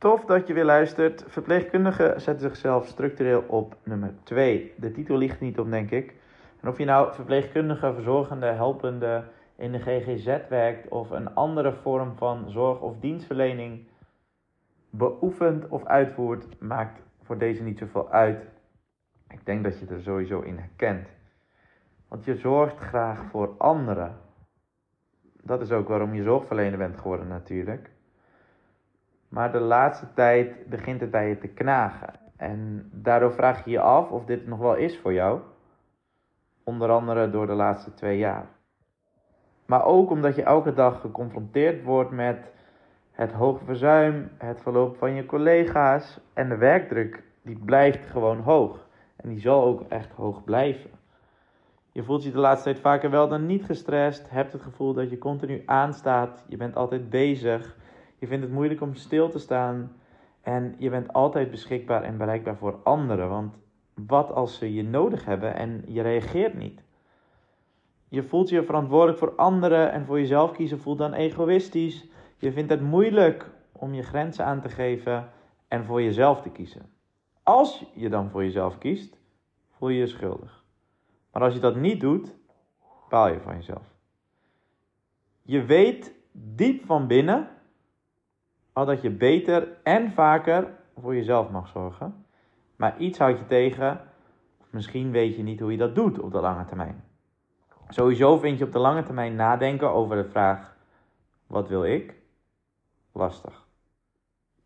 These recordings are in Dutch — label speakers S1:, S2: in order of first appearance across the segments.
S1: Tof dat je weer luistert. Verpleegkundigen zetten zichzelf structureel op nummer 2. De titel ligt niet op, denk ik. En of je nou verpleegkundige, verzorgende, helpende in de GGZ werkt of een andere vorm van zorg of dienstverlening beoefent of uitvoert, maakt voor deze niet zoveel uit. Ik denk dat je er sowieso in herkent. Want je zorgt graag voor anderen. Dat is ook waarom je zorgverlener bent geworden natuurlijk. Maar de laatste tijd begint het bij je te knagen. En daardoor vraag je je af of dit nog wel is voor jou. Onder andere door de laatste twee jaar. Maar ook omdat je elke dag geconfronteerd wordt met het hoge verzuim, het verloop van je collega's en de werkdruk. Die blijft gewoon hoog. En die zal ook echt hoog blijven. Je voelt je de laatste tijd vaker wel dan niet gestrest. Hebt het gevoel dat je continu aanstaat. Je bent altijd bezig. Je vindt het moeilijk om stil te staan. En je bent altijd beschikbaar en bereikbaar voor anderen. Want wat als ze je nodig hebben en je reageert niet? Je voelt je verantwoordelijk voor anderen en voor jezelf kiezen voelt dan egoïstisch. Je vindt het moeilijk om je grenzen aan te geven en voor jezelf te kiezen. Als je dan voor jezelf kiest, voel je je schuldig. Maar als je dat niet doet, baal je van jezelf. Je weet diep van binnen dat je beter en vaker voor jezelf mag zorgen. Maar iets houdt je tegen, misschien weet je niet hoe je dat doet op de lange termijn. Sowieso vind je op de lange termijn nadenken over de vraag: wat wil ik? Lastig.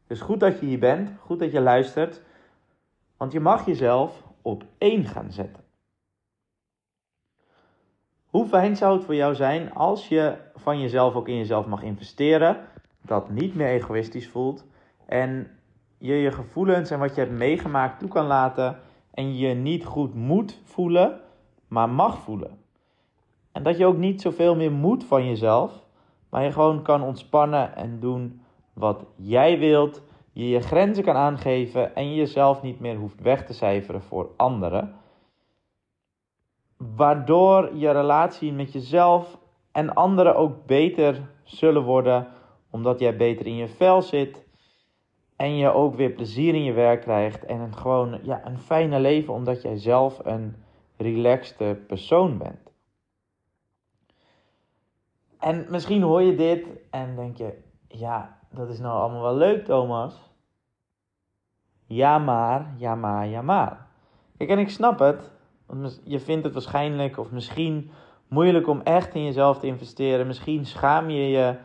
S1: Dus goed dat je hier bent, goed dat je luistert, want je mag jezelf op één gaan zetten. Hoe fijn zou het voor jou zijn als je van jezelf ook in jezelf mag investeren, dat niet meer egoïstisch voelt en je je gevoelens en wat je hebt meegemaakt toe kan laten en je niet goed moet voelen, maar mag voelen. En dat je ook niet zoveel meer moet van jezelf, maar je gewoon kan ontspannen en doen wat jij wilt. Je je grenzen kan aangeven en je jezelf niet meer hoeft weg te cijferen voor anderen. Waardoor je relatie met jezelf en anderen ook beter zullen worden, omdat jij beter in je vel zit. En je ook weer plezier in je werk krijgt en een, gewoon ja, een fijne leven, omdat jij zelf een relaxte persoon bent. En misschien hoor je dit en denk je, ja, dat is nou allemaal wel leuk, Thomas. Ja, maar, ja, maar, ja, maar. Kijk, en ik snap het. Want je vindt het waarschijnlijk of misschien moeilijk om echt in jezelf te investeren. Misschien schaam je je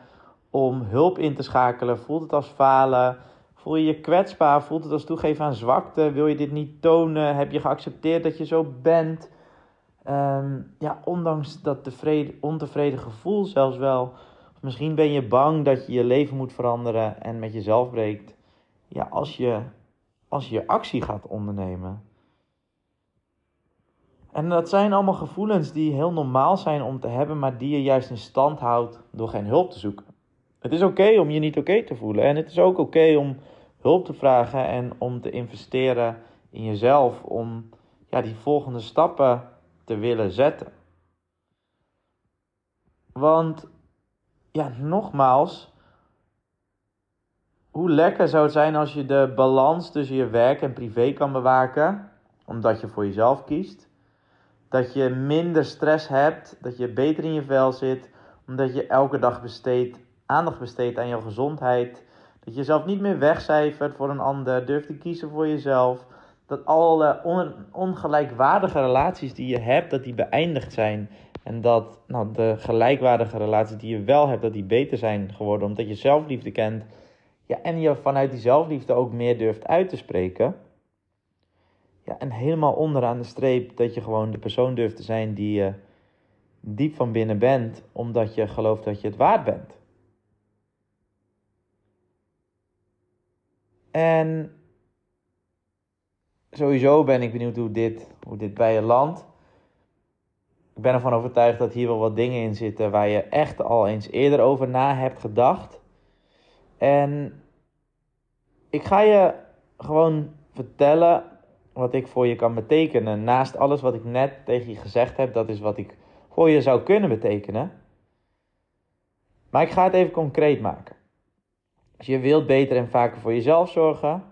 S1: om hulp in te schakelen. Voelt het als falen? Voel je je kwetsbaar? Voelt het als toegeven aan zwakte? Wil je dit niet tonen? Heb je geaccepteerd dat je zo bent? Um, ja, ondanks dat tevreden, ontevreden gevoel zelfs wel. misschien ben je bang dat je je leven moet veranderen en met jezelf breekt. Ja, als je, als je actie gaat ondernemen. En dat zijn allemaal gevoelens die heel normaal zijn om te hebben, maar die je juist in stand houdt door geen hulp te zoeken. Het is oké om je niet oké te voelen. En het is ook oké om hulp te vragen en om te investeren in jezelf. Om ja, die volgende stappen te willen zetten. Want, ja, nogmaals, hoe lekker zou het zijn als je de balans tussen je werk en privé kan bewaken, omdat je voor jezelf kiest. Dat je minder stress hebt, dat je beter in je vel zit, omdat je elke dag besteedt, aandacht besteedt aan je gezondheid. Dat je jezelf niet meer wegcijfert voor een ander, durft te kiezen voor jezelf dat alle on ongelijkwaardige relaties die je hebt, dat die beëindigd zijn. En dat nou, de gelijkwaardige relaties die je wel hebt, dat die beter zijn geworden. Omdat je zelfliefde kent. Ja, en je vanuit die zelfliefde ook meer durft uit te spreken. Ja, en helemaal onderaan de streep dat je gewoon de persoon durft te zijn die je diep van binnen bent. Omdat je gelooft dat je het waard bent. En sowieso ben ik benieuwd hoe dit, hoe dit bij je landt. Ik ben ervan overtuigd dat hier wel wat dingen in zitten waar je echt al eens eerder over na hebt gedacht. En ik ga je gewoon vertellen wat ik voor je kan betekenen. Naast alles wat ik net tegen je gezegd heb, dat is wat ik voor je zou kunnen betekenen. Maar ik ga het even concreet maken. Dus je wilt beter en vaker voor jezelf zorgen.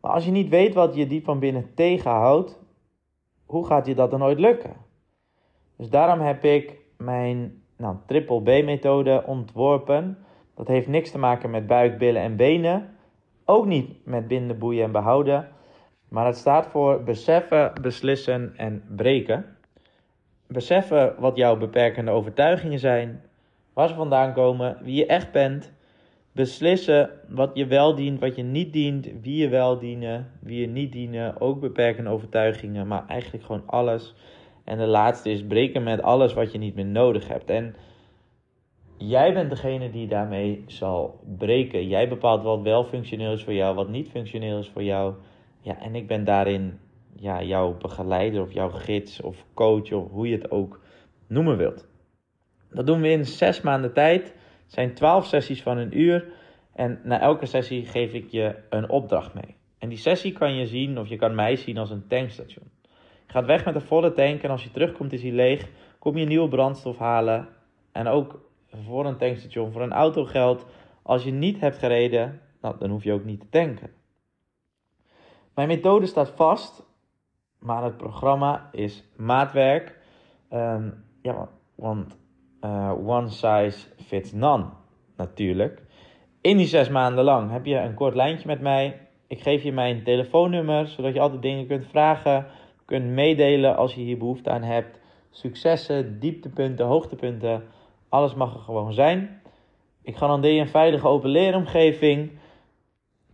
S1: Maar als je niet weet wat je diep van binnen tegenhoudt, hoe gaat je dat dan ooit lukken? Dus daarom heb ik mijn nou, triple B-methode ontworpen. Dat heeft niks te maken met buik, billen en benen. Ook niet met binden, boeien en behouden. Maar het staat voor beseffen, beslissen en breken. Beseffen wat jouw beperkende overtuigingen zijn, waar ze vandaan komen, wie je echt bent. Beslissen wat je wel dient, wat je niet dient, wie je wel dienen, wie je niet dienen. Ook beperkende overtuigingen, maar eigenlijk gewoon alles. En de laatste is breken met alles wat je niet meer nodig hebt. En jij bent degene die daarmee zal breken. Jij bepaalt wat wel functioneel is voor jou, wat niet functioneel is voor jou. Ja, en ik ben daarin ja, jouw begeleider of jouw gids of coach of hoe je het ook noemen wilt. Dat doen we in zes maanden tijd. Het zijn twaalf sessies van een uur. En na elke sessie geef ik je een opdracht mee. En die sessie kan je zien, of je kan mij zien als een tankstation. Je gaat weg met een volle tank en als je terugkomt is hij leeg. Kom je nieuwe brandstof halen. En ook voor een tankstation, voor een auto geldt. Als je niet hebt gereden, nou, dan hoef je ook niet te tanken. Mijn methode staat vast, maar het programma is maatwerk. Um, ja, want uh, one size fits none, natuurlijk. In die zes maanden lang heb je een kort lijntje met mij. Ik geef je mijn telefoonnummer, zodat je altijd dingen kunt vragen, kunt meedelen als je hier behoefte aan hebt. Successen, dieptepunten, hoogtepunten, alles mag er gewoon zijn. Ik garandeer je een veilige open leeromgeving.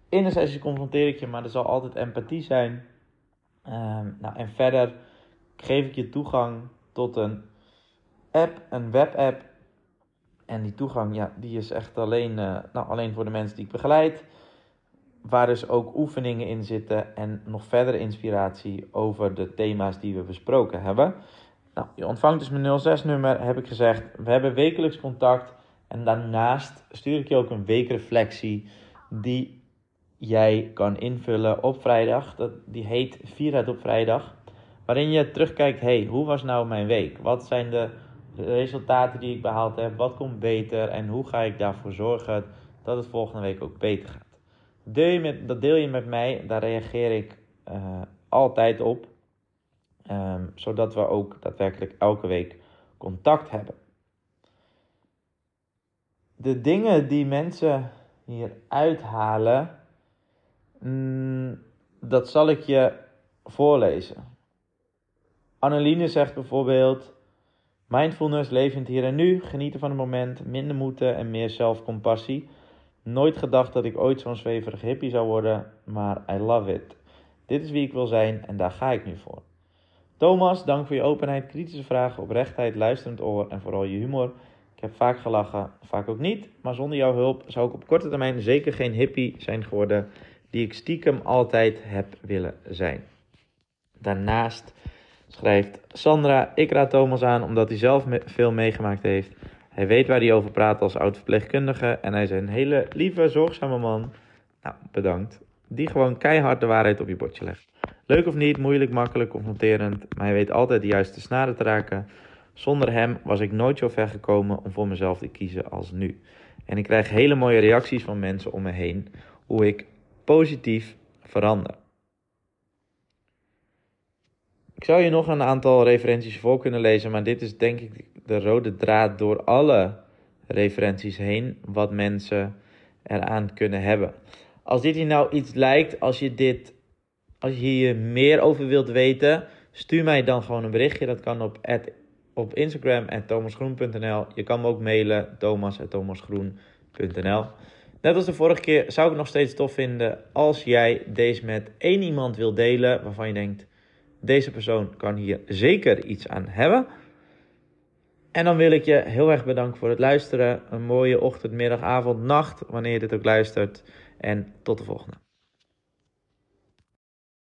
S1: In de sessie confronteer ik je, maar er zal altijd empathie zijn. Ehm, nou, en verder geef ik je toegang tot een app, een webapp. En die toegang, ja, die is echt alleen, uh, nou, alleen voor de mensen die ik begeleid. Waar dus ook oefeningen in zitten en nog verdere inspiratie over de thema's die we besproken hebben. Nou, je ontvangt dus mijn 06-nummer, heb ik gezegd. We hebben wekelijks contact. En daarnaast stuur ik je ook een weekreflectie die jij kan invullen op vrijdag. Dat, die heet Vierheid op vrijdag. Waarin je terugkijkt, hey, hoe was nou mijn week? Wat zijn de resultaten die ik behaald heb? Wat komt beter? En hoe ga ik daarvoor zorgen dat het volgende week ook beter gaat? Deel je met, dat deel je met mij, daar reageer ik uh, altijd op. Um, zodat we ook daadwerkelijk elke week contact hebben. De dingen die mensen hier uithalen, mm, dat zal ik je voorlezen. Anneline zegt bijvoorbeeld: Mindfulness, levend hier en nu, genieten van het moment, minder moeten en meer zelfcompassie. Nooit gedacht dat ik ooit zo'n zweverig hippie zou worden, maar I love it. Dit is wie ik wil zijn en daar ga ik nu voor. Thomas, dank voor je openheid, kritische vragen, oprechtheid, luisterend oor en vooral je humor. Ik heb vaak gelachen, vaak ook niet, maar zonder jouw hulp zou ik op korte termijn zeker geen hippie zijn geworden die ik stiekem altijd heb willen zijn. Daarnaast schrijft Sandra, ik raad Thomas aan omdat hij zelf veel meegemaakt heeft. Hij weet waar hij over praat als oud-verpleegkundige en hij is een hele lieve, zorgzame man. Nou, bedankt. Die gewoon keihard de waarheid op je bordje legt. Leuk of niet, moeilijk, makkelijk, confronterend, maar hij weet altijd de juiste snaren te raken. Zonder hem was ik nooit zo ver gekomen om voor mezelf te kiezen als nu. En ik krijg hele mooie reacties van mensen om me heen hoe ik positief verander. Ik zou je nog een aantal referenties voor kunnen lezen, maar dit is denk ik de rode draad door alle referenties heen wat mensen eraan kunnen hebben. Als dit hier nou iets lijkt, als je dit als je hier meer over wilt weten, stuur mij dan gewoon een berichtje. Dat kan op, op Instagram thomasgroen.nl. Je kan me ook mailen thomas.thomasgroen.nl. Net als de vorige keer zou ik het nog steeds tof vinden als jij deze met één iemand wil delen waarvan je denkt: deze persoon kan hier zeker iets aan hebben. En dan wil ik je heel erg bedanken voor het luisteren. Een mooie ochtend, middag, avond, nacht, wanneer je dit ook luistert. En tot de volgende.